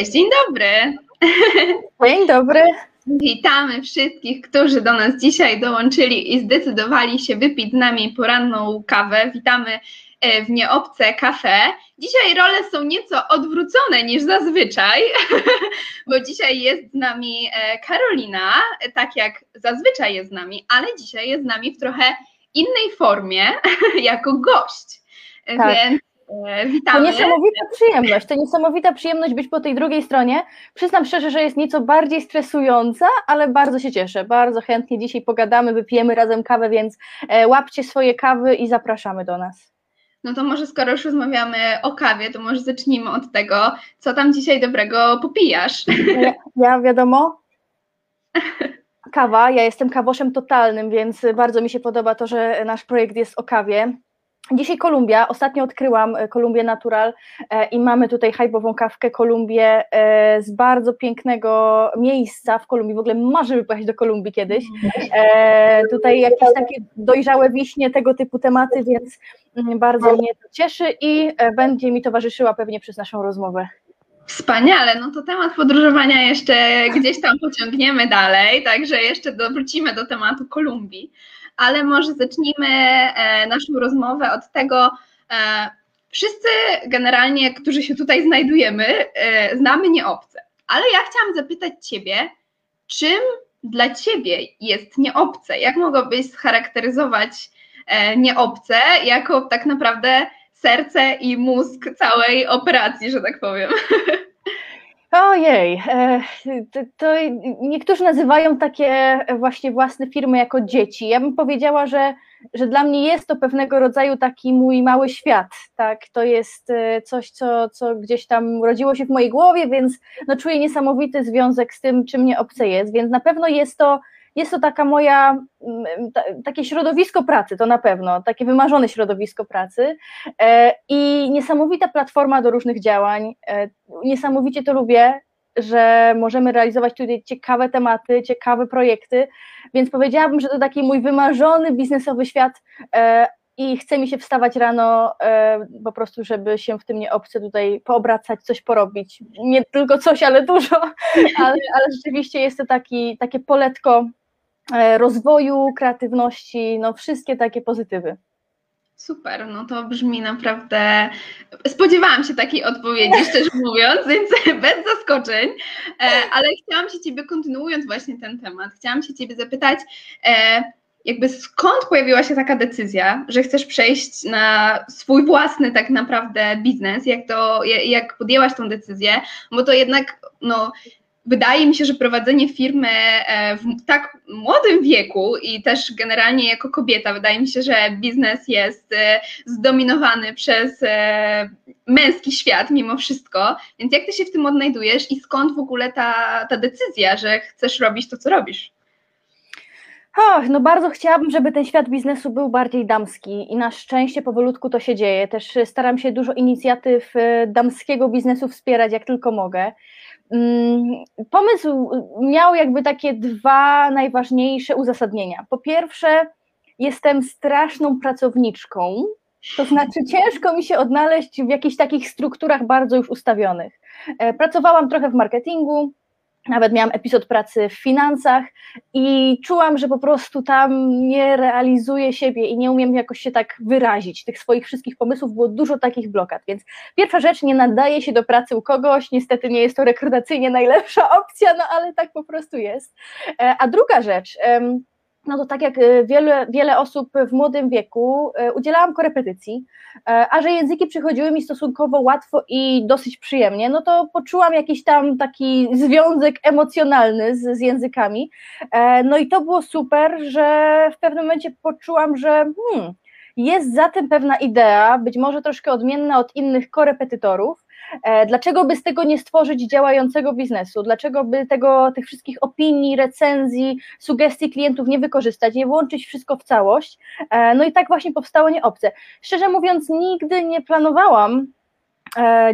Cześć, dzień dobry. Dzień dobry. Witamy wszystkich, którzy do nas dzisiaj dołączyli i zdecydowali się wypić z nami poranną kawę. Witamy e, w Nieobce Cafe. Dzisiaj role są nieco odwrócone niż zazwyczaj, bo dzisiaj jest z nami e, Karolina, tak jak zazwyczaj jest z nami, ale dzisiaj jest z nami w trochę innej formie, jako gość. Tak. Więc witamy. To niesamowita przyjemność, to niesamowita przyjemność być po tej drugiej stronie. Przyznam szczerze, że jest nieco bardziej stresująca, ale bardzo się cieszę, bardzo chętnie dzisiaj pogadamy, wypijemy razem kawę, więc e, łapcie swoje kawy i zapraszamy do nas. No to może skoro już rozmawiamy o kawie, to może zacznijmy od tego, co tam dzisiaj dobrego popijasz. Ja, ja wiadomo, kawa, ja jestem kawoszem totalnym, więc bardzo mi się podoba to, że nasz projekt jest o kawie. Dzisiaj Kolumbia, ostatnio odkryłam e, Kolumbię Natural e, i mamy tutaj hajbową kawkę Kolumbię e, z bardzo pięknego miejsca w Kolumbii, w ogóle marzymy pojechać do Kolumbii kiedyś. E, tutaj jakieś takie dojrzałe wiśnie, tego typu tematy, więc mm, bardzo mnie to cieszy i e, będzie mi towarzyszyła pewnie przez naszą rozmowę. Wspaniale, no to temat podróżowania jeszcze gdzieś tam pociągniemy dalej, także jeszcze wrócimy do tematu Kolumbii, ale może zacznijmy e, naszą rozmowę od tego, e, wszyscy generalnie, którzy się tutaj znajdujemy, e, znamy nieobce, ale ja chciałam zapytać Ciebie, czym dla Ciebie jest nieobce? Jak mogłabyś scharakteryzować nieobce jako tak naprawdę serce i mózg całej operacji, że tak powiem? Ojej, e, to, to niektórzy nazywają takie właśnie własne firmy jako dzieci. Ja bym powiedziała, że, że dla mnie jest to pewnego rodzaju taki mój mały świat, tak, to jest e, coś, co, co gdzieś tam urodziło się w mojej głowie, więc no, czuję niesamowity związek z tym, czym mnie obce jest, więc na pewno jest to jest to taka moja, mm, ta, takie środowisko pracy, to na pewno, takie wymarzone środowisko pracy. E, i niesamowita platforma do różnych działań. E, niesamowicie to lubię, że możemy realizować tutaj ciekawe tematy, ciekawe projekty, więc powiedziałabym, że to taki mój wymarzony biznesowy świat. E, i chce mi się wstawać rano e, po prostu, żeby się w tym nie obce tutaj poobracać, coś porobić. Nie tylko coś, ale dużo, ale, ale rzeczywiście jest to taki, takie poletko e, rozwoju, kreatywności, no wszystkie takie pozytywy. Super, no to brzmi naprawdę. Spodziewałam się takiej odpowiedzi, szczerze mówiąc, więc bez zaskoczeń, e, ale chciałam się Ciebie, kontynuując właśnie ten temat, chciałam się Ciebie zapytać, e, jakby skąd pojawiła się taka decyzja, że chcesz przejść na swój własny tak naprawdę biznes, jak to, jak podjęłaś tą decyzję, bo to jednak, no, wydaje mi się, że prowadzenie firmy e, w tak młodym wieku i też generalnie jako kobieta, wydaje mi się, że biznes jest e, zdominowany przez e, męski świat mimo wszystko. Więc jak ty się w tym odnajdujesz i skąd w ogóle ta, ta decyzja, że chcesz robić to, co robisz? Och, no bardzo chciałabym, żeby ten świat biznesu był bardziej damski i na szczęście powolutku to się dzieje. Też staram się dużo inicjatyw damskiego biznesu wspierać, jak tylko mogę. Mm, pomysł miał jakby takie dwa najważniejsze uzasadnienia. Po pierwsze, jestem straszną pracowniczką, to znaczy ciężko mi się odnaleźć w jakichś takich strukturach bardzo już ustawionych. E, pracowałam trochę w marketingu, nawet miałam epizod pracy w finansach i czułam, że po prostu tam nie realizuję siebie i nie umiem jakoś się tak wyrazić. Tych swoich wszystkich pomysłów było dużo takich blokad. Więc pierwsza rzecz, nie nadaje się do pracy u kogoś, niestety nie jest to rekrutacyjnie najlepsza opcja, no ale tak po prostu jest. E, a druga rzecz, no to tak jak e, wiele, wiele osób w młodym wieku, e, udzielałam korepetycji, e, a że języki przychodziły mi stosunkowo łatwo i dosyć przyjemnie, no to poczułam jakiś tam taki związek emocjonalny z, z językami. No i to było super, że w pewnym momencie poczułam, że hmm, jest za tym pewna idea, być może troszkę odmienna od innych korepetytorów, dlaczego by z tego nie stworzyć działającego biznesu? Dlaczego by tego, tych wszystkich opinii, recenzji, sugestii klientów nie wykorzystać, nie włączyć wszystko w całość? E, no i tak właśnie powstało nieobce. Szczerze mówiąc, nigdy nie planowałam E,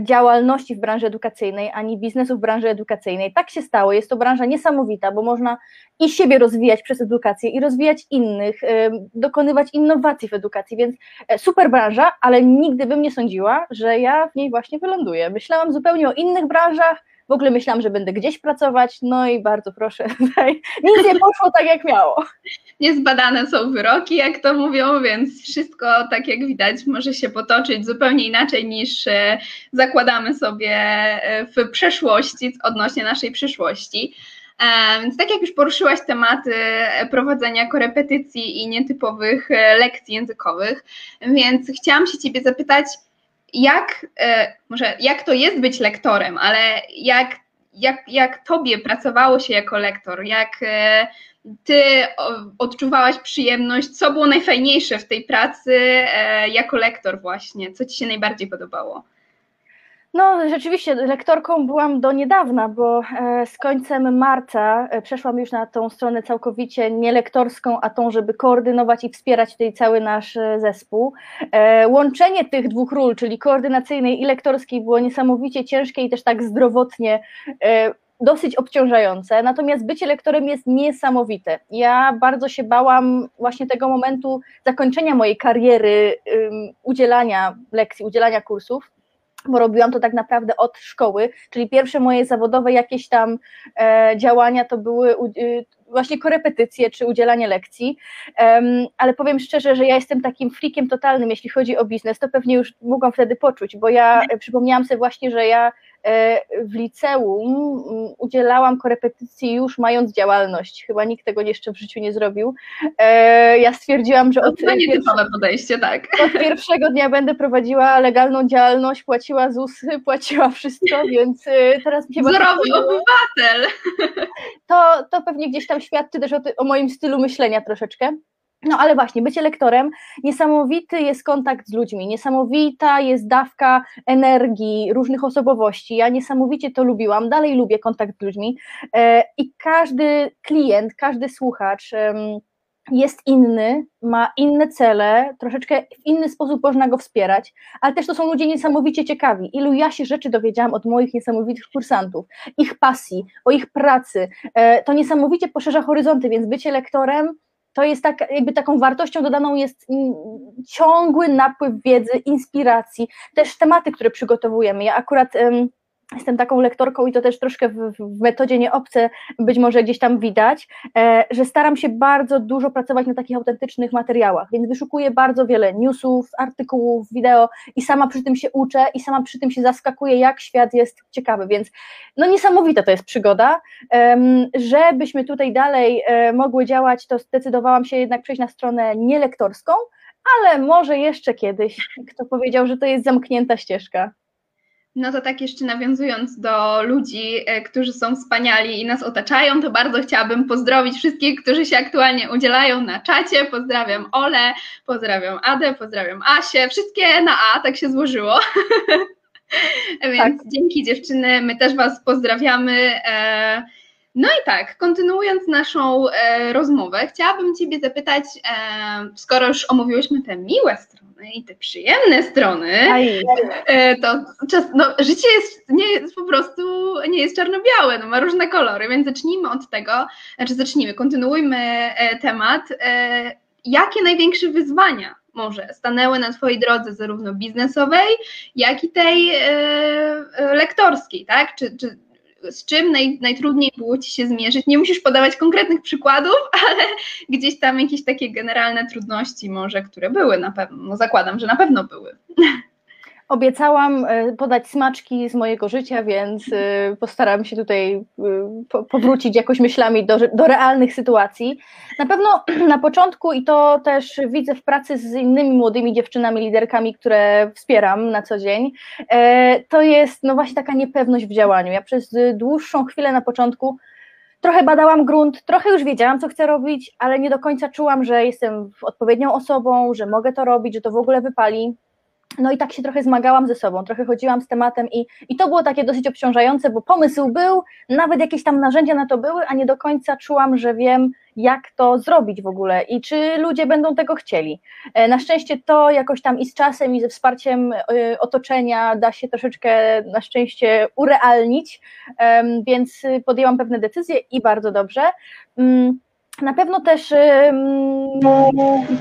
działalności w branży edukacyjnej, ani biznesu w branży edukacyjnej. Tak się stało. Jest to branża niesamowita, bo można i siebie rozwijać przez edukację, i rozwijać innych, e, dokonywać innowacji w edukacji, więc e, super branża, ale nigdy bym nie sądziła, że ja w niej właśnie wyląduję. Myślałam zupełnie o innych branżach, w ogóle myślałam, że będę gdzieś pracować, no i bardzo proszę, tutaj nic nie poszło tak jak miało. Niezbadane są wyroki, jak to mówią, więc wszystko, tak jak widać, może się potoczyć zupełnie inaczej niż e, zakładamy sobie e, w przeszłości, odnośnie naszej przyszłości. E, więc tak jak już poruszyłaś tematy prowadzenia korepetycji i nietypowych lekcji językowych, więc chciałam się Ciebie zapytać, jak, może jak to jest być lektorem, ale jak, jak, jak Tobie pracowało się jako lektor, jak ty odczuwałaś przyjemność? Co było najfajniejsze w tej pracy e, jako lektor właśnie? Co ci się najbardziej podobało? No, rzeczywiście, lektorką byłam do niedawna, bo e, z końcem marca e, przeszłam już na tą stronę całkowicie nie lektorską, a tą, żeby koordynować i wspierać tutaj cały nasz zespół. Łączenie tych dwóch ról, czyli koordynacyjnej i lektorskiej, było niesamowicie ciężkie i też tak zdrowotnie dosyć obciążające, natomiast bycie lektorem jest niesamowite. Ja bardzo się bałam właśnie tego momentu zakończenia mojej kariery udzielania lekcji, udzielania kursów, bo robiłam to tak naprawdę od szkoły, czyli pierwsze moje zawodowe jakieś tam e, działania to były y, właśnie korepetycje czy udzielanie lekcji, um, ale powiem szczerze, że ja jestem takim freakiem totalnym, jeśli chodzi o biznes, to pewnie już mogłam wtedy poczuć, bo ja e, przypomniałam sobie właśnie, że ja w liceum mm, udzielałam korepetycji już mając działalność. Chyba nikt tego jeszcze w życiu nie zrobił. E, ja stwierdziłam, że od, podejście, tak. od pierwszego dnia będę prowadziła legalną działalność, płaciła ZUSy, płaciła wszystko, więc e, teraz mi się Wzorowy obywatel! To, to pewnie gdzieś tam świadczy też o, ty, o moim stylu myślenia troszeczkę. No ale właśnie, bycie lektorem, niesamowity jest kontakt z ludźmi, niesamowita jest dawka energii, różnych osobowości. Ja niesamowicie to lubiłam, dalej lubię kontakt z ludźmi e, i każdy klient, każdy słuchacz jest inny, ma inne cele, troszeczkę w inny sposób można go wspierać, ale też to są ludzie niesamowicie ciekawi. Ilu ja się rzeczy dowiedziałam od moich niesamowitych kursantów, ich pasji, o ich pracy. E, to niesamowicie poszerza horyzonty, więc bycie lektorem to jest tak, jakby taką wartością dodaną jest ciągły napływ wiedzy, inspiracji, też tematy, które przygotowujemy. Ja akurat jestem taką lektorką i to też troszkę w, w, metodzie nieobce być może gdzieś tam widać, e, że staram się bardzo dużo pracować na takich autentycznych materiałach, więc wyszukuję bardzo wiele newsów, artykułów, wideo i sama przy tym się uczę i sama przy tym się zaskakuję, jak świat jest ciekawy, więc no niesamowita to jest przygoda. E, żebyśmy tutaj dalej e, mogły działać, to zdecydowałam się jednak przejść na stronę nielektorską, ale może jeszcze kiedyś, kto powiedział, że to jest zamknięta ścieżka. No to tak jeszcze nawiązując do ludzi, e, którzy są wspaniali i nas otaczają, to bardzo chciałabym pozdrowić wszystkich, którzy się aktualnie udzielają na czacie. Pozdrawiam Ole, pozdrawiam Adę, pozdrawiam Asię, wszystkie na A, tak się złożyło. Więc tak. dzięki dziewczyny, my też Was pozdrawiamy. E, no i tak, kontynuując naszą e, rozmowę, chciałabym Ciebie zapytać, skoro już omówiłyśmy te miłe strony, i te przyjemne strony, e, to czas, no, życie jest, nie jest po prostu, nie jest czarno-białe, no, ma różne kolory, więc zacznijmy od tego, znaczy zacznijmy, kontynuujmy e, temat. E, jakie największe wyzwania może stanęły na Twojej drodze zarówno biznesowej, jak i tej lektorskiej, tak? Czy, czy z czym naj, najtrudniej było Ci się zmierzyć? Nie musisz podawać konkretnych przykładów, ale gdzieś tam jakieś takie generalne trudności może, które były na pewno, no zakładam, że na pewno były. Obiecałam e, podać smaczki z mojego życia, więc e, postaram się tutaj e, powrócić jakoś myślami do, do realnych sytuacji. Na pewno na początku, i to też widzę w pracy z innymi młodymi dziewczynami, liderkami, które wspieram na co dzień, to jest no właśnie taka niepewność w działaniu. Ja przez dłuższą chwilę na początku trochę badałam grunt, trochę już wiedziałam, co chcę robić, ale nie do końca czułam, że jestem odpowiednią osobą, że mogę to robić, że to w ogóle wypali. No i tak się trochę zmagałam ze sobą, trochę chodziłam z tematem i, i to było takie dosyć obciążające, bo pomysł był, nawet jakieś tam narzędzia na to były, a nie do końca czułam, że wiem, jak to zrobić w ogóle i czy ludzie będą tego chcieli. E, na szczęście to jakoś tam i z czasem, i ze wsparciem e, otoczenia da się troszeczkę na szczęście urealnić, więc podjęłam pewne decyzje i bardzo dobrze. Na pewno też um,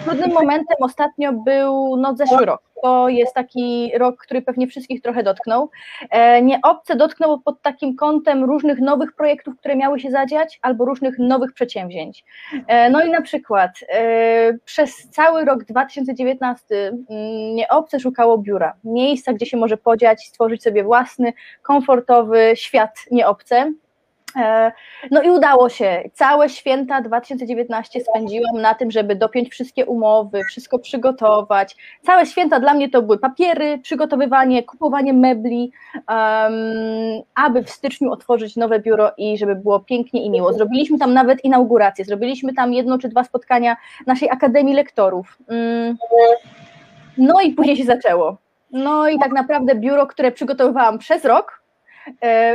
trudnym momentem ostatnio był no, zeszły rok to jest taki rok, który pewnie wszystkich trochę dotknął. E, nie obce dotknął pod takim kątem różnych nowych projektów, które miały się zadziać, albo różnych nowych przedsięwzięć. E, no i na przykład przez cały rok 2019 mm, nie obce szukało biura, miejsca, gdzie się może podziać, stworzyć sobie własny, komfortowy świat nieobce. E, no i udało się. Całe święta 2019 spędziłam na tym, żeby dopiąć wszystkie umowy, wszystko przygotować. Całe święta dla mnie to były papiery, przygotowywanie, kupowanie mebli, um, aby w styczniu otworzyć nowe biuro i żeby było pięknie i miło. Zrobiliśmy tam nawet inaugurację, zrobiliśmy tam jedno czy dwa spotkania naszej Akademii Lektorów. Um, no i później się zaczęło. No i tak naprawdę biuro, które przygotowywałam przez rok,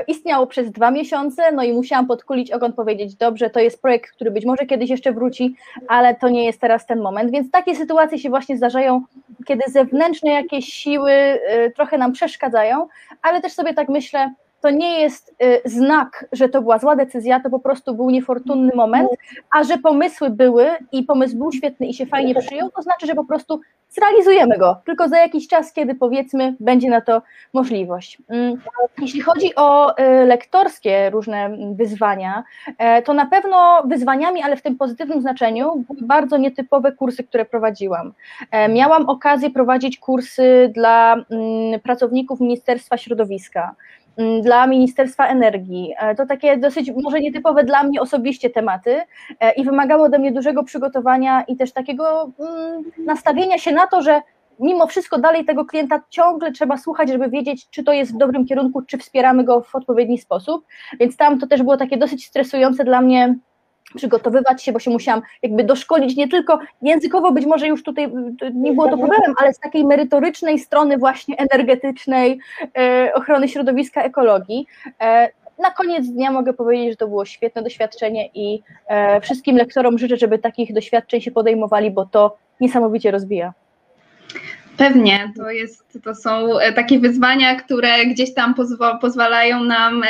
istniało przez dwa miesiące, no i musiałam podkulić ogon, powiedzieć, dobrze, to jest projekt, który być może kiedyś jeszcze wróci, ale to nie jest teraz ten moment, więc takie sytuacje się właśnie zdarzają, kiedy zewnętrzne jakieś siły e, trochę nam przeszkadzają, ale też sobie tak myślę, to nie jest y, znak, że to była zła decyzja, to po prostu był niefortunny moment, a że pomysły były i pomysł był świetny i się fajnie przyjął, to znaczy, że po prostu zrealizujemy go, tylko za jakiś czas, kiedy powiedzmy będzie na to możliwość. Mm, jeśli chodzi o y, lektorskie różne wyzwania, e, to na pewno wyzwaniami, ale w tym pozytywnym znaczeniu, były bardzo nietypowe kursy, które prowadziłam. E, miałam okazję prowadzić kursy dla mm, pracowników Ministerstwa Środowiska. Mm, dla Ministerstwa Energii. E, to takie dosyć może nietypowe dla mnie osobiście tematy e, i wymagało ode mnie dużego przygotowania i też takiego mm, nastawienia się na to, że mimo wszystko dalej tego klienta ciągle trzeba słuchać, żeby wiedzieć, czy to jest w dobrym kierunku, czy wspieramy go w odpowiedni sposób. Więc tam to też było takie dosyć stresujące dla mnie przygotowywać się, bo się musiałam jakby doszkolić nie tylko językowo, być może już tutaj nie było to problemem, ale z takiej merytorycznej strony właśnie energetycznej, e, ochrony środowiska, ekologii. E, na koniec dnia mogę powiedzieć, że to było świetne doświadczenie i e, wszystkim lektorom życzę, żeby takich doświadczeń się podejmowali, bo to niesamowicie rozwija. Pewnie, to, jest, to są takie wyzwania, które gdzieś tam pozwa, pozwalają nam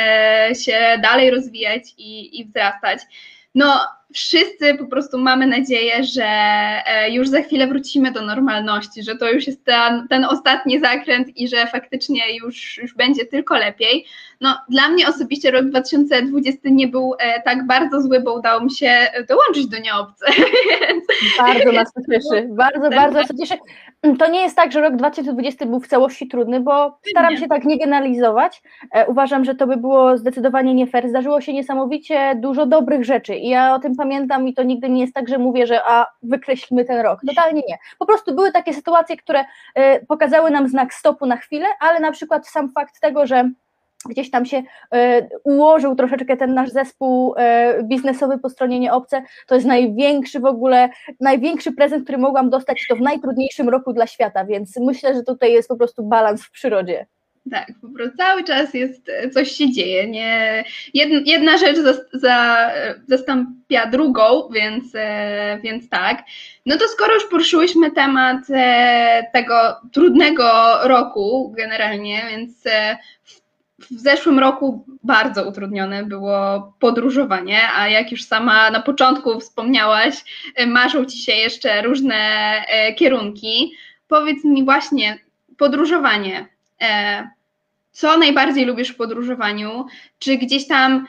się dalej rozwijać i, i wzrastać no wszyscy po prostu mamy nadzieję, że e, już za chwilę wrócimy do normalności, że to już jest ten, ten ostatni zakręt i że faktycznie już, już będzie tylko lepiej. No, dla mnie osobiście rok 2020 nie był e, tak bardzo zły, bo udało mi się dołączyć do nieobce. Bardzo nas to cieszy, bardzo, bardzo nas to cieszy. To nie jest tak, że rok 2020 był w całości trudny, bo staram się tak nie generalizować. E, uważam, że to by było zdecydowanie nie fair. Zdarzyło się niesamowicie dużo dobrych rzeczy i ja o tym pamiętam i to nigdy nie jest tak, że mówię, że a wykreślmy ten rok. Totalnie nie. Po prostu były takie sytuacje, które e, pokazały nam znak stopu na chwilę, ale na przykład sam fakt tego, że gdzieś tam się e, ułożył troszeczkę ten nasz zespół e, biznesowy po stronie nieobce, to jest największy w ogóle, największy prezent, który mogłam dostać to w najtrudniejszym roku dla świata, więc myślę, że tutaj jest po prostu balans w przyrodzie. Tak, po prostu cały czas jest, e, coś się dzieje. Nie, jedna, rzecz za, za, zastąpia drugą, więc, więc tak. No to skoro już poruszyłyśmy temat tego trudnego roku generalnie, więc w zeszłym roku bardzo utrudnione było podróżowanie, a jak już sama na początku wspomniałaś, e, marzą ci się jeszcze różne e, kierunki. Powiedz mi właśnie, podróżowanie. E, co najbardziej lubisz w podróżowaniu? Czy gdzieś tam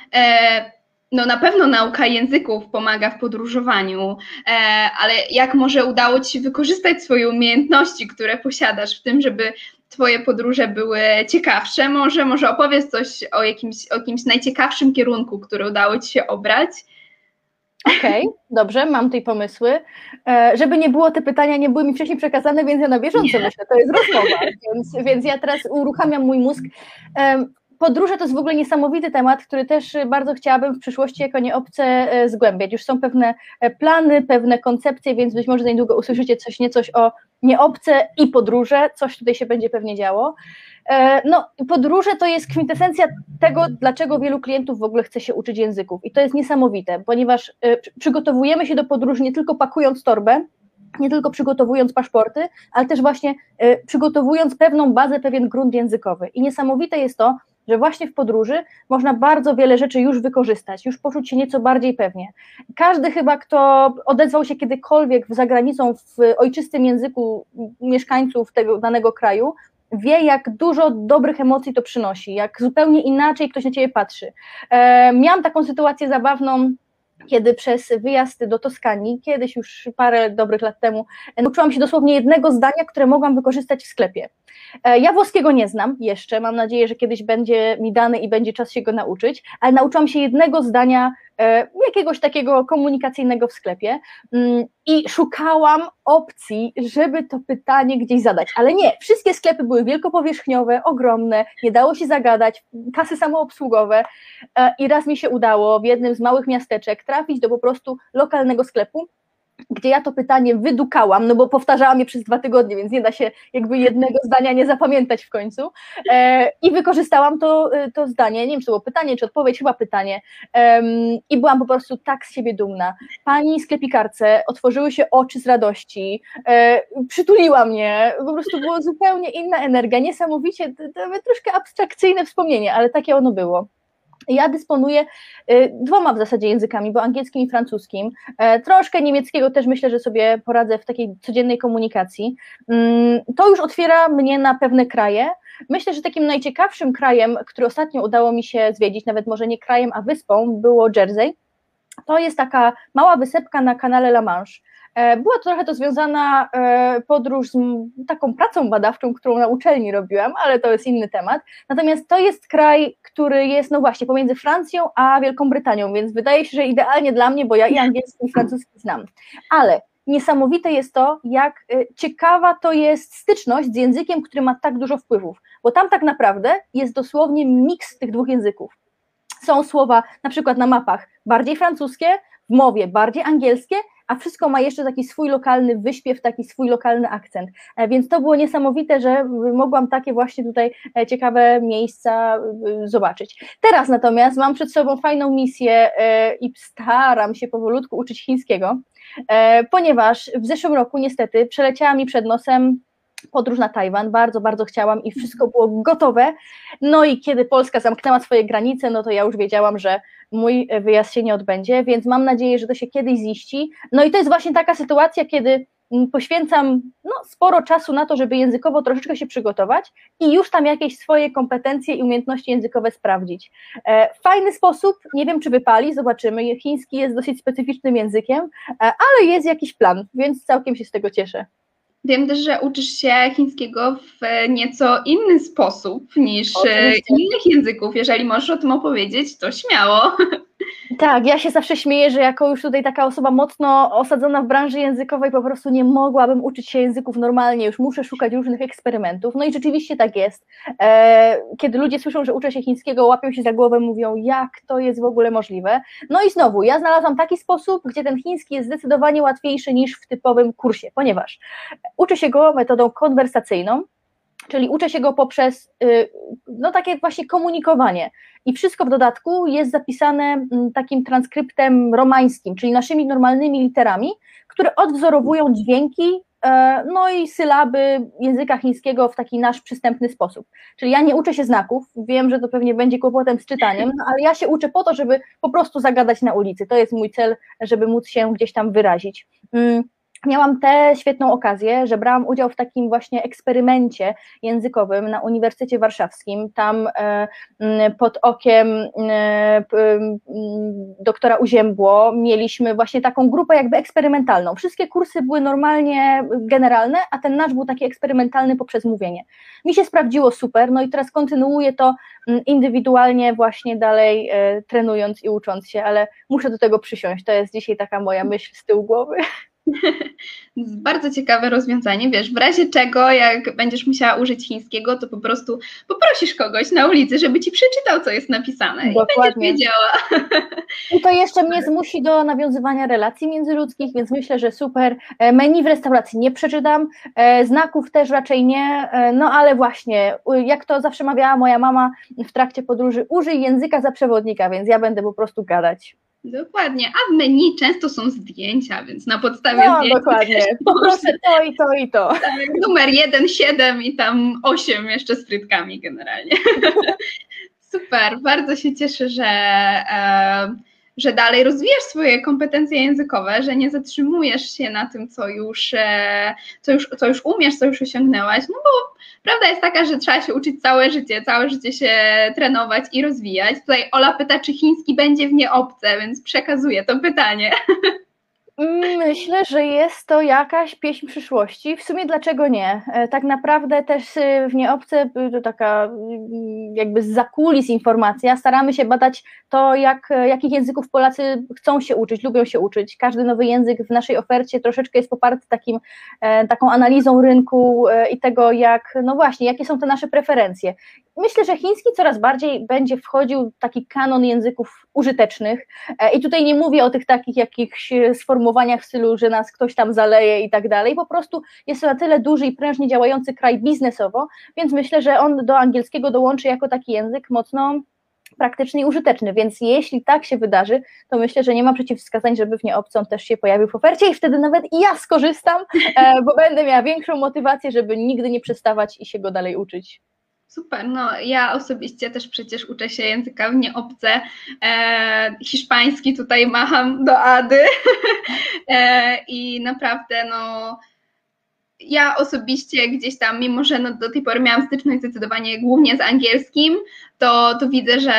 no na pewno nauka języków pomaga w podróżowaniu, ale jak może udało Ci się wykorzystać swoje umiejętności, które posiadasz w tym, żeby Twoje podróże były ciekawsze. Może, może opowiedz coś o jakimś, o jakimś najciekawszym kierunku, który udało Ci się obrać. Okej, okay, dobrze, mam tutaj pomysły. E, żeby nie było, te pytania nie były mi wcześniej przekazane, więc ja na bieżąco nie. myślę, to jest rozmowa, więc, więc ja teraz uruchamiam mój mózg. E, podróże to jest w ogóle niesamowity temat, który też bardzo chciałabym w przyszłości jako nieobce e, zgłębiać. Już są pewne e, plany, pewne koncepcje, więc być może niedługo usłyszycie coś niecoś o nieobce i podróże, coś tutaj się będzie pewnie działo. E, no, podróże to jest kwintesencja tego, dlaczego wielu klientów w ogóle chce się uczyć języków. I to jest niesamowite, ponieważ przygotowujemy się do podróży nie tylko pakując torbę, nie tylko przygotowując paszporty, ale też właśnie przygotowując pewną bazę, pewien grunt językowy. I niesamowite jest to, że właśnie w podróży można bardzo wiele rzeczy już wykorzystać, już poczuć się nieco bardziej pewnie. Każdy chyba, kto odezwał się kiedykolwiek za granicą w ojczystym języku mieszkańców tego danego kraju, wie, jak dużo dobrych emocji to przynosi, jak zupełnie inaczej ktoś na ciebie patrzy. E, miałam taką sytuację zabawną kiedy przez wyjazd do Toskanii, kiedyś już parę dobrych lat temu, nauczyłam się dosłownie jednego zdania, które mogłam wykorzystać w sklepie. E, ja włoskiego nie znam jeszcze, mam nadzieję, że kiedyś będzie mi dany i będzie czas się go nauczyć, ale nauczyłam się jednego zdania jakiegoś takiego komunikacyjnego w sklepie mm, i szukałam opcji, żeby to pytanie gdzieś zadać, ale nie, wszystkie sklepy były wielkopowierzchniowe, ogromne, nie dało się zagadać, kasy samoobsługowe e, i raz mi się udało w jednym z małych miasteczek trafić do po prostu lokalnego sklepu, gdzie ja to pytanie wydukałam, no bo powtarzałam je przez dwa tygodnie, więc nie da się jakby jednego zdania nie zapamiętać w końcu. E, I wykorzystałam to, e, to zdanie, nie wiem, czy to było pytanie, czy odpowiedź, chyba pytanie. E, I byłam po prostu tak z siebie dumna. Pani sklepikarce otworzyły się oczy z radości, e, przytuliła mnie, po prostu była zupełnie inna energia, niesamowicie, nawet troszkę abstrakcyjne wspomnienie, ale takie ono było. Ja dysponuję y, dwoma w zasadzie językami, bo angielskim i francuskim. E, troszkę niemieckiego też myślę, że sobie poradzę w takiej codziennej komunikacji. Mm, to już otwiera mnie na pewne kraje. Myślę, że takim najciekawszym krajem, który ostatnio udało mi się zwiedzić, nawet może nie krajem, a wyspą, było Jersey. To jest taka mała wysepka na kanale La Manche. E, była to trochę to związana e, podróż z taką pracą badawczą, którą na uczelni robiłam, ale to jest inny temat. Natomiast to jest kraj, który jest, no właśnie, pomiędzy Francją a Wielką Brytanią, więc wydaje się, że idealnie dla mnie, bo ja i angielski, i francuski znam. Ale niesamowite jest to, jak e, ciekawa to jest styczność z językiem, który ma tak dużo wpływów, bo tam tak naprawdę jest dosłownie miks tych dwóch języków. Są słowa na przykład na mapach bardziej francuskie, w mowie bardziej angielskie, a wszystko ma jeszcze taki swój lokalny wyśpiew, taki swój lokalny akcent. E, więc to było niesamowite, że mogłam takie właśnie tutaj e, ciekawe miejsca e, zobaczyć. Teraz natomiast mam przed sobą fajną misję i staram się powolutku uczyć chińskiego, ponieważ w zeszłym roku niestety przeleciała mi przed nosem podróż na Tajwan, bardzo, bardzo chciałam i wszystko było gotowe. No i kiedy Polska zamknęła swoje granice, no to ja już wiedziałam, że mój wyjazd się nie odbędzie, więc mam nadzieję, że to się kiedyś ziści. No i to jest właśnie taka sytuacja, kiedy mm, poświęcam no, sporo czasu na to, żeby językowo troszeczkę się przygotować i już tam jakieś swoje kompetencje i umiejętności językowe sprawdzić. E, fajny sposób, nie wiem czy wypali, zobaczymy. Chiński jest dosyć specyficznym językiem, e, ale jest jakiś plan, więc całkiem się z tego cieszę. Wiem też, że uczysz się chińskiego w nieco inny sposób niż Oczywiście. innych języków. Jeżeli możesz o tym opowiedzieć, to śmiało. Tak, ja się zawsze śmieję, że jako już tutaj taka osoba mocno osadzona w branży językowej po prostu nie mogłabym uczyć się języków normalnie, już muszę szukać różnych eksperymentów. No i rzeczywiście tak jest. E, kiedy ludzie słyszą, że uczę się chińskiego, łapią się za głowę, mówią, jak to jest w ogóle możliwe. No i znowu, ja znalazłam taki sposób, gdzie ten chiński jest zdecydowanie łatwiejszy niż w typowym kursie, ponieważ uczę się go metodą konwersacyjną, czyli uczę się go poprzez y, no takie właśnie komunikowanie i wszystko w dodatku jest zapisane mm, takim transkryptem romańskim, czyli naszymi normalnymi literami, które odwzorowują dźwięki e, no i sylaby języka chińskiego w taki nasz przystępny sposób. Czyli ja nie uczę się znaków, wiem, że to pewnie będzie kłopotem z czytaniem, no ale ja się uczę po to, żeby po prostu zagadać na ulicy. To jest mój cel, żeby móc się gdzieś tam wyrazić. Miałam tę świetną okazję, że brałam udział w takim właśnie eksperymencie językowym na Uniwersytecie Warszawskim. Tam e, pod okiem doktora Uziębło mieliśmy właśnie taką grupę jakby eksperymentalną. Wszystkie kursy były normalnie generalne, a ten nasz był taki eksperymentalny poprzez mówienie. Mi się sprawdziło super, no i teraz kontynuuję to indywidualnie właśnie dalej e, trenując i ucząc się, ale muszę do tego przysiąść. To jest dzisiaj taka moja myśl z tyłu głowy. Bardzo ciekawe rozwiązanie. Wiesz, w razie czego, jak będziesz musiała użyć chińskiego, to po prostu poprosisz kogoś na ulicy, żeby ci przeczytał, co jest napisane Dokładnie. i będziesz wiedziała. I to jeszcze mnie zmusi do nawiązywania relacji międzyludzkich, więc myślę, że super. E, menu w restauracji nie przeczytam, e, znaków też raczej nie, e, no ale właśnie, jak to zawsze mawiała moja mama w trakcie podróży, użyj języka za przewodnika, więc ja będę po prostu gadać. Dokładnie, a w menu często są zdjęcia, więc na podstawie no, zdjęć... dokładnie, poproszę to i to i to. Tak, numer 1, 7 i tam 8 jeszcze z frytkami generalnie. Super, bardzo się cieszę, że, e, że dalej rozwijasz swoje kompetencje językowe, że nie zatrzymujesz się na tym, co już, e, co już, co już umiesz, co już osiągnęłaś, no bo prawda jest taka, że trzeba się uczyć całe życie, całe życie się trenować i rozwijać. Tutaj Ola pyta, czy chiński będzie w nie obce, więc przekazuję to pytanie. Myślę, że jest to jakaś pieśń przyszłości. W sumie dlaczego nie? E, tak naprawdę też y, w Nieobce y, to taka y, jakby z zakulis informacja. Staramy się badać to, jak, jakich języków Polacy chcą się uczyć, lubią się uczyć. Każdy nowy język w naszej ofercie troszeczkę jest poparty takim, e, taką analizą rynku e, i tego, jak, no właśnie, jakie są te nasze preferencje. Myślę, że chiński coraz bardziej będzie wchodził taki kanon języków użytecznych. I tutaj nie mówię o tych takich jakichś sformułowaniach w stylu, że nas ktoś tam zaleje i tak dalej, po prostu jest to na tyle duży i prężnie działający kraj biznesowo, więc myślę, że on do angielskiego dołączy jako taki język mocno praktyczny i użyteczny, więc jeśli tak się wydarzy, to myślę, że nie ma przeciwwskazań, żeby w nieobcą też się pojawił w ofercie i wtedy nawet i ja skorzystam, e, bo będę miała większą motywację, żeby nigdy nie przestawać i się go dalej uczyć. Super, no ja osobiście też przecież uczę się języka w nieobce. E, hiszpański tutaj macham do Ady e, i naprawdę no ja osobiście gdzieś tam, mimo że no do tej pory miałam styczność zdecydowanie głównie z angielskim, to, to widzę, że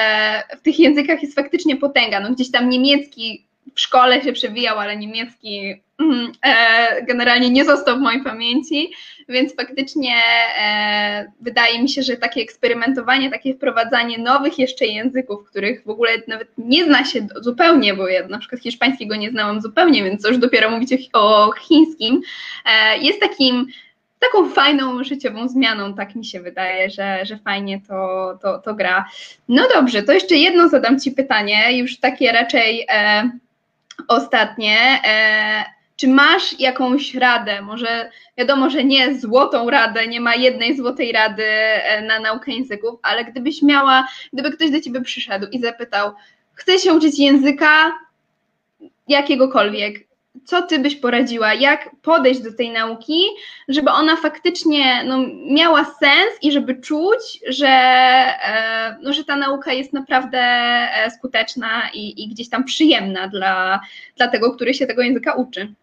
w tych językach jest faktycznie potęga. No gdzieś tam niemiecki w szkole się przewijał, ale niemiecki mm, e, generalnie nie został w mojej pamięci, więc faktycznie e, wydaje mi się, że takie eksperymentowanie, takie wprowadzanie nowych jeszcze języków, których w ogóle nawet nie zna się zupełnie, bo ja na przykład hiszpańskiego nie znałam zupełnie, więc już dopiero mówić o chińskim, e, jest takim taką fajną życiową zmianą, tak mi się wydaje, że, że fajnie to, to, to gra. No dobrze, to jeszcze jedno zadam Ci pytanie, już takie raczej e, ostatnie. E, czy masz jakąś radę? Może wiadomo, że nie złotą radę, nie ma jednej złotej rady e, na naukę języków, ale gdybyś miała, gdyby ktoś do ciebie przyszedł i zapytał, chcę się uczyć języka jakiegokolwiek, co ty byś poradziła, jak podejść do tej nauki, żeby ona faktycznie no, miała sens i żeby czuć, że, e, no, że ta nauka jest naprawdę e, skuteczna i, i gdzieś tam przyjemna dla, dla tego, który się tego języka uczy.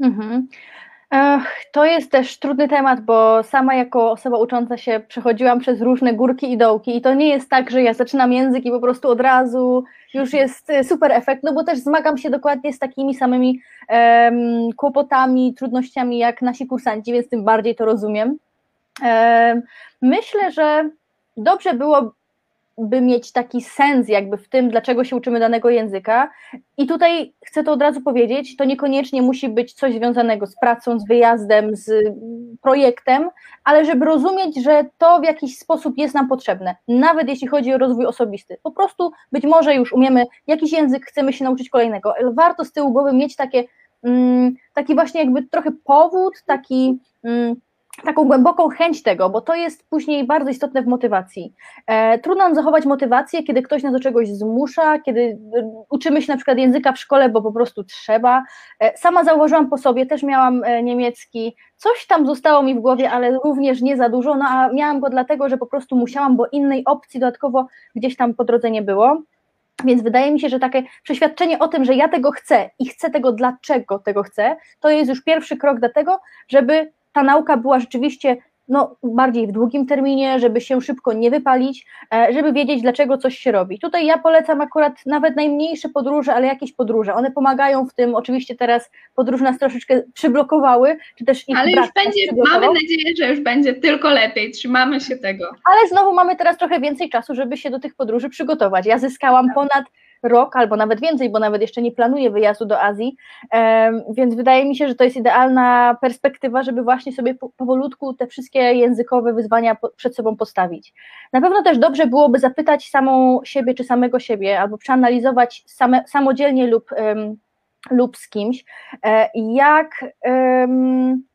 Mhm. To jest też trudny temat, bo sama jako osoba ucząca się przechodziłam przez różne górki i dołki i to nie jest tak, że ja zaczynam język i po prostu od razu już jest y, super efekt, no bo też zmagam się dokładnie z takimi samymi um, kłopotami, trudnościami jak nasi kursanci, więc tym bardziej to rozumiem. Um, myślę, że dobrze było by mieć taki sens jakby w tym, dlaczego się uczymy danego języka. I tutaj chcę to od razu powiedzieć, to niekoniecznie musi być coś związanego z pracą, z wyjazdem, z projektem, ale żeby rozumieć, że to w jakiś sposób jest nam potrzebne, nawet jeśli chodzi o rozwój osobisty. Po prostu być może już umiemy jakiś język, chcemy się nauczyć kolejnego, ale warto z tyłu głowy mieć takie, mm, taki właśnie jakby trochę powód, taki mm, taką głęboką chęć tego, bo to jest później bardzo istotne w motywacji. E, trudno nam zachować motywację, kiedy ktoś nas do czegoś zmusza, kiedy e, uczymy się na przykład języka w szkole, bo po prostu trzeba. E, sama zauważyłam po sobie, też miałam e, niemiecki, coś tam zostało mi w głowie, ale również nie za dużo, no a miałam go dlatego, że po prostu musiałam, bo innej opcji dodatkowo gdzieś tam po drodze nie było. Więc wydaje mi się, że takie przeświadczenie o tym, że ja tego chcę i chcę tego, dlaczego tego chcę, to jest już pierwszy krok do tego, żeby ta nauka była rzeczywiście no, bardziej w długim terminie, żeby się szybko nie wypalić, e, żeby wiedzieć, dlaczego coś się robi. Tutaj ja polecam akurat nawet najmniejsze podróże, ale jakieś podróże. One pomagają w tym. Oczywiście teraz podróże nas troszeczkę przyblokowały, czy też ich Ale już będzie, mamy nadzieję, że już będzie tylko lepiej. Trzymamy się tego. Ale znowu mamy teraz trochę więcej czasu, żeby się do tych podróży przygotować. Ja zyskałam ponad rok albo nawet więcej, bo nawet jeszcze nie planuję wyjazdu do Azji, więc wydaje mi się, że to jest idealna perspektywa, żeby właśnie sobie powolutku te wszystkie językowe wyzwania przed sobą postawić. Na pewno też dobrze byłoby zapytać samą siebie czy samego siebie, albo przeanalizować same, samodzielnie lub lub z kimś, e, jak,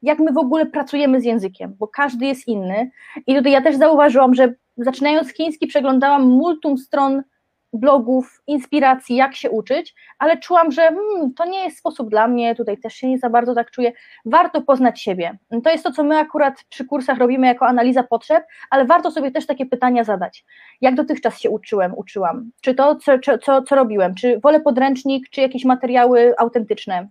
jak my w ogóle pracujemy z językiem, bo każdy jest inny. I tutaj ja też zauważyłam, że zaczynając chiński, przeglądałam multum stron blogów, inspiracji, jak się uczyć, ale czułam, że hmm, to nie jest sposób dla mnie, tutaj też się nie za bardzo tak czuję. Warto poznać siebie. To jest to, co my akurat przy kursach robimy jako analiza potrzeb, ale warto sobie też takie pytania zadać. Jak dotychczas się uczyłem, uczyłam? Czy to, co, co, co robiłem? Czy wolę podręcznik, czy jakieś materiały autentyczne?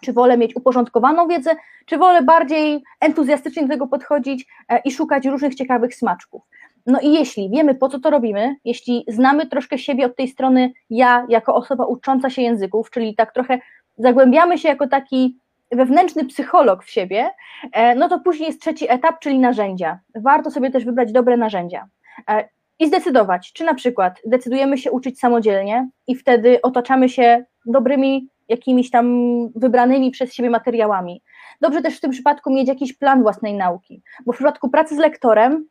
Czy wolę mieć uporządkowaną wiedzę, czy wolę bardziej entuzjastycznie do tego podchodzić e, i szukać różnych ciekawych smaczków? No i jeśli wiemy, po co to robimy, jeśli znamy troszkę siebie od tej strony ja, jako osoba ucząca się języków, czyli tak trochę zagłębiamy się jako taki wewnętrzny psycholog w siebie, e, no to później jest trzeci etap, czyli narzędzia. Warto sobie też wybrać dobre narzędzia e, i zdecydować, czy na przykład decydujemy się uczyć samodzielnie i wtedy otaczamy się dobrymi jakimiś tam wybranymi przez siebie materiałami. Dobrze też w tym przypadku mieć jakiś plan własnej nauki, bo w przypadku pracy z lektorem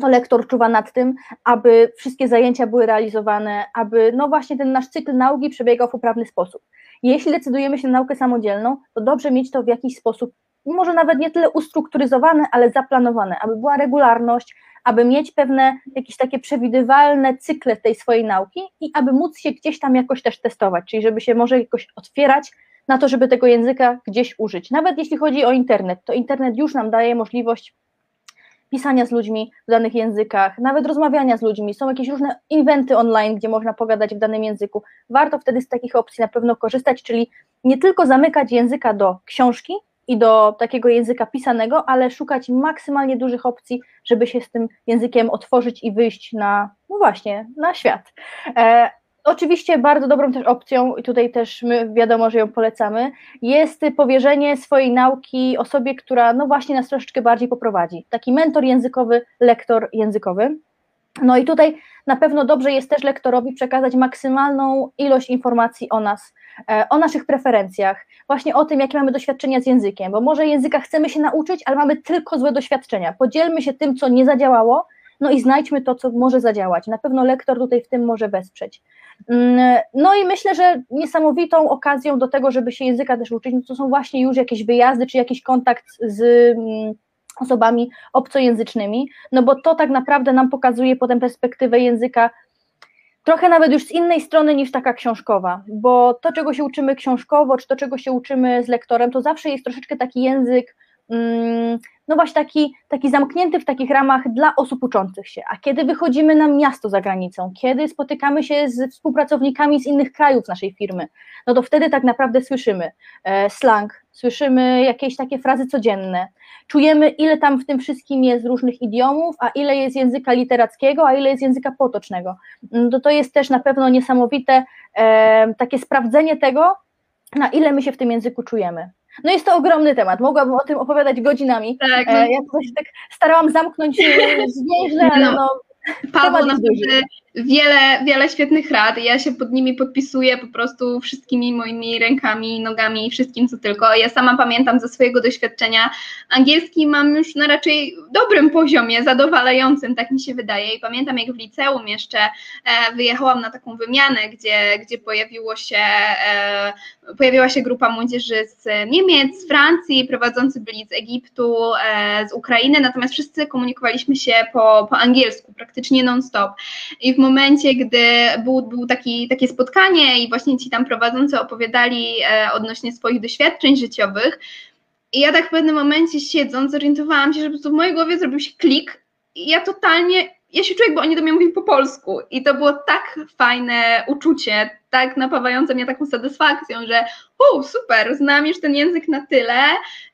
to lektor czuwa nad tym, aby wszystkie zajęcia były realizowane, aby no właśnie ten nasz cykl nauki przebiegał w poprawny sposób. Jeśli decydujemy się na naukę samodzielną, to dobrze mieć to w jakiś sposób, może nawet nie tyle ustrukturyzowane, ale zaplanowane, aby była regularność, aby mieć pewne jakieś takie przewidywalne cykle tej swojej nauki i aby móc się gdzieś tam jakoś też testować, czyli żeby się może jakoś otwierać na to, żeby tego języka gdzieś użyć. Nawet jeśli chodzi o internet, to internet już nam daje możliwość pisania z ludźmi w danych językach, nawet rozmawiania z ludźmi. Są jakieś różne inwenty online, gdzie można pogadać w danym języku. Warto wtedy z takich opcji na pewno korzystać, czyli nie tylko zamykać języka do książki i do takiego języka pisanego, ale szukać maksymalnie dużych opcji, żeby się z tym językiem otworzyć i wyjść na, no właśnie, na świat. Oczywiście bardzo dobrą też opcją, i tutaj też my wiadomo, że ją polecamy, jest powierzenie swojej nauki osobie, która no właśnie nas troszeczkę bardziej poprowadzi. Taki mentor językowy, lektor językowy. No i tutaj na pewno dobrze jest też lektorowi przekazać maksymalną ilość informacji o nas, e, o naszych preferencjach, właśnie o tym, jakie mamy doświadczenia z językiem, bo może języka chcemy się nauczyć, ale mamy tylko złe doświadczenia. Podzielmy się tym, co nie zadziałało, no i znajdźmy to, co może zadziałać. Na pewno lektor tutaj w tym może wesprzeć. Mm, no i myślę, że niesamowitą okazją do tego, żeby się języka też uczyć, no to są właśnie już jakieś wyjazdy, czy jakiś kontakt z mm, osobami obcojęzycznymi, no bo to tak naprawdę nam pokazuje potem perspektywę języka trochę nawet już z innej strony niż taka książkowa, bo to, czego się uczymy książkowo, czy to, czego się uczymy z lektorem, to zawsze jest troszeczkę taki język no właśnie taki, taki zamknięty w takich ramach dla osób uczących się. A kiedy wychodzimy na miasto za granicą, kiedy spotykamy się z współpracownikami z innych krajów naszej firmy, no to wtedy tak naprawdę słyszymy e, slang, słyszymy jakieś takie frazy codzienne, czujemy ile tam w tym wszystkim jest różnych idiomów, a ile jest języka literackiego, a ile jest języka potocznego. No to to jest też na pewno niesamowite e, takie sprawdzenie tego, na ile my się w tym języku czujemy. No jest to ogromny temat, mogłabym o tym opowiadać godzinami. Tak, no. Ja to się tak starałam zamknąć zwięźle, ale no, no Paweł naprawdę wiele, wiele świetnych rad. Ja się pod nimi podpisuję po prostu wszystkimi moimi rękami, nogami, wszystkim co tylko. Ja sama pamiętam ze swojego doświadczenia. Angielski mam już na raczej dobrym poziomie, zadowalającym, tak mi się wydaje. I pamiętam, jak w liceum jeszcze e, wyjechałam na taką wymianę, gdzie, gdzie pojawiło się, e, pojawiła się grupa młodzieży z Niemiec, z Francji, prowadzący byli z Egiptu, e, z Ukrainy, natomiast wszyscy komunikowaliśmy się po, po angielsku, praktycznie non-stop. I w momencie, gdy był, był taki, takie spotkanie i właśnie ci tam prowadzący opowiadali e, odnośnie swoich doświadczeń życiowych, i ja tak w pewnym momencie siedząc, zorientowałam się, że po prostu w mojej głowie zrobił się klik i ja totalnie, ja się czuję, jakby oni do mnie mówili po polsku i to było tak fajne uczucie, tak napawające mnie taką satysfakcją, że u, super, znam już ten język na tyle,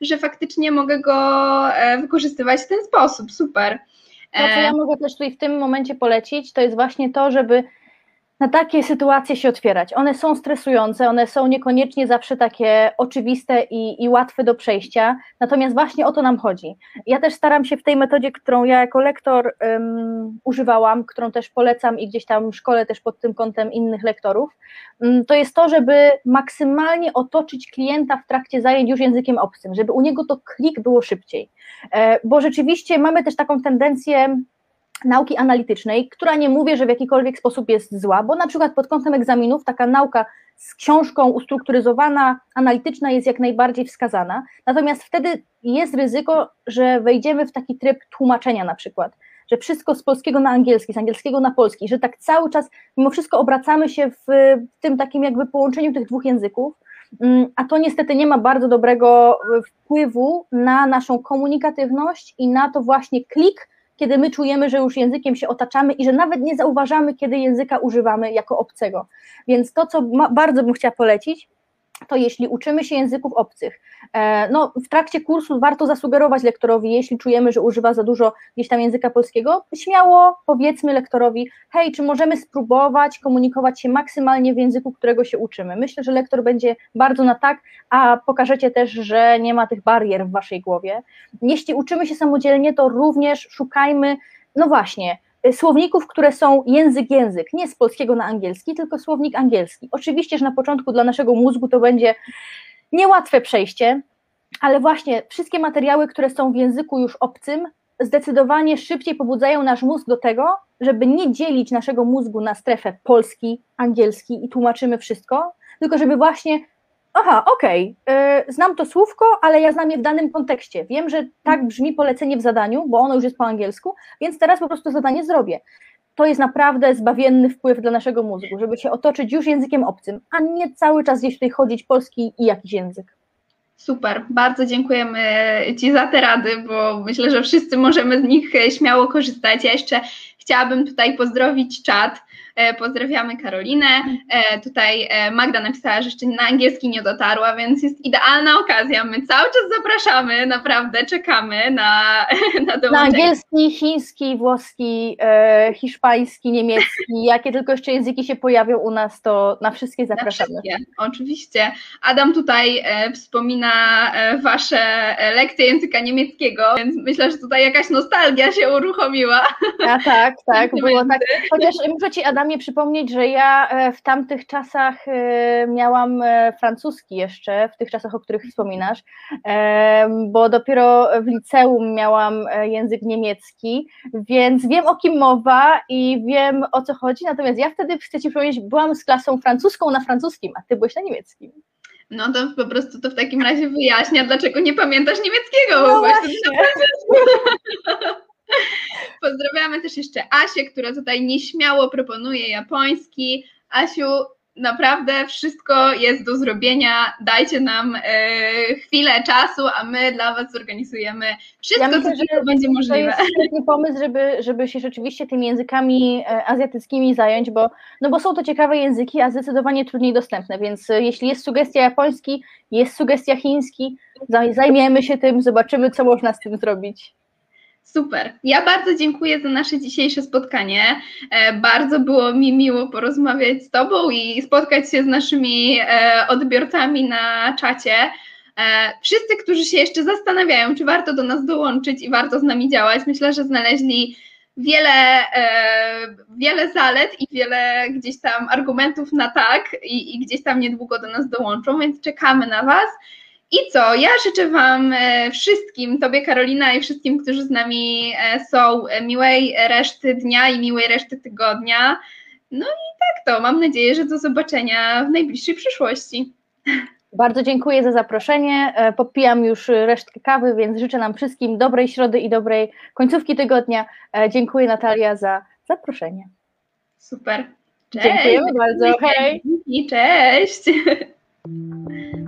że faktycznie mogę go e, wykorzystywać w ten sposób, super. To, co ja e, mogę też tutaj w tym momencie polecić, to jest właśnie to, żeby na takie sytuacje się otwierać. One są stresujące, one są niekoniecznie zawsze takie oczywiste i, i łatwe do przejścia, natomiast właśnie o to nam chodzi. Ja też staram się w tej metodzie, którą ja jako lektor um, używałam, którą też polecam i gdzieś tam szkole też pod tym kątem innych lektorów, um, to jest to, żeby maksymalnie otoczyć klienta w trakcie zajęć już językiem obcym, żeby u niego to klik było szybciej. E, bo rzeczywiście mamy też taką tendencję nauki analitycznej, która nie mówię, że w jakikolwiek sposób jest zła, bo na przykład pod kątem egzaminów taka nauka z książką ustrukturyzowana, analityczna jest jak najbardziej wskazana, natomiast wtedy jest ryzyko, że wejdziemy w taki tryb tłumaczenia na przykład, że wszystko z polskiego na angielski, z angielskiego na polski, że tak cały czas mimo wszystko obracamy się w, tym takim jakby połączeniu tych dwóch języków, mm, a to niestety nie ma bardzo dobrego wpływu na naszą komunikatywność i na to właśnie klik, kiedy my czujemy, że już językiem się otaczamy i że nawet nie zauważamy, kiedy języka używamy jako obcego. Więc to, co bardzo bym chciała polecić, to jeśli uczymy się języków obcych, no w trakcie kursu warto zasugerować lektorowi, jeśli czujemy, że używa za dużo gdzieś tam języka polskiego, śmiało powiedzmy lektorowi, hej, czy możemy spróbować komunikować się maksymalnie w języku, którego się uczymy. Myślę, że lektor będzie bardzo na tak, a pokażecie też, że nie ma tych barier w waszej głowie. Jeśli uczymy się samodzielnie, to również szukajmy, no właśnie, słowników, które są język-język, nie z polskiego na angielski, tylko słownik angielski. Oczywiście, że na początku dla naszego mózgu to będzie niełatwe przejście, ale właśnie wszystkie materiały, które są w języku już obcym, zdecydowanie szybciej pobudzają nasz mózg do tego, żeby nie dzielić naszego mózgu na strefę polski, angielski i tłumaczymy wszystko, tylko żeby właśnie aha, okej, okay, znam to słówko, ale ja znam je w danym kontekście. Wiem, że tak brzmi polecenie w zadaniu, bo ono już jest po angielsku, więc teraz po prostu zadanie zrobię. To jest naprawdę zbawienny wpływ dla naszego mózgu, żeby się otoczyć już językiem obcym, a nie cały czas gdzieś tutaj chodzić polski i jakiś język. Super, bardzo dziękujemy Ci za te rady, bo myślę, że wszyscy możemy z nich śmiało korzystać. Ja jeszcze chciałabym tutaj pozdrowić czat E, pozdrawiamy Karolinę. E, tutaj e, Magda napisała, że jeszcze na angielski nie dotarła, więc jest idealna okazja. My cały czas zapraszamy, naprawdę czekamy na, na dołączenie. Na angielski, chiński, włoski, hiszpański, niemiecki. Jakie tylko jeszcze języki się pojawią u nas, to na wszystkie zapraszamy. Na wszystkie, oczywiście. Adam tutaj wspomina Wasze lekcje języka niemieckiego, więc myślę, że tutaj jakaś nostalgia się uruchomiła. A tak, tak, było tak. Chociaż muszę Ci, Adam, mnie przypomnieć, że ja e, w tamtych czasach e, miałam e, francuski jeszcze, w tych czasach, o których wspominasz, bo dopiero w liceum miałam język niemiecki, więc wiem o kim mowa i wiem o co chodzi, natomiast ja wtedy, chcę Ci powiedzieć, byłam z klasą francuską na francuskim, a Ty byłeś na niemieckim. No to po prostu to w takim razie wyjaśnia, dlaczego nie pamiętasz niemieckiego. No właśnie. Pozdrawiamy też jeszcze Asię, która tutaj nieśmiało proponuje japoński. Asiu, naprawdę wszystko jest do zrobienia. Dajcie nam e, chwilę czasu, a my dla Was zorganizujemy wszystko, ja myślę, co tylko będzie możliwe. To jest świetny pomysł, żeby, żeby się rzeczywiście tymi językami e, azjatyckimi zająć, bo, no bo są to ciekawe języki, a zdecydowanie trudniej dostępne, więc e, jeśli jest sugestia japoński, jest sugestia chiński, zajmiemy się tym, zobaczymy, co można z tym zrobić. Super. Ja bardzo dziękuję za nasze dzisiejsze spotkanie. E, bardzo było mi miło porozmawiać z Tobą i spotkać się z naszymi e, odbiorcami na czacie. E, wszyscy, którzy się jeszcze zastanawiają, czy warto do nas dołączyć i warto z nami działać, myślę, że znaleźli wiele, wiele zalet i wiele gdzieś tam argumentów na tak i, i gdzieś tam niedługo do nas dołączą, więc czekamy na Was. I co? Ja życzę Wam e, wszystkim, Tobie Karolina i wszystkim, którzy z nami e, są, e, miłej reszty dnia i miłej reszty tygodnia. No i tak to, mam nadzieję, że do zobaczenia w najbliższej przyszłości. Bardzo dziękuję za zaproszenie. Popijam już resztkę kawy, więc życzę nam wszystkim dobrej środy i dobrej końcówki tygodnia. Dziękuję Natalia za zaproszenie. Super. Cześć. Dziękujemy bardzo. Hej. I cześć.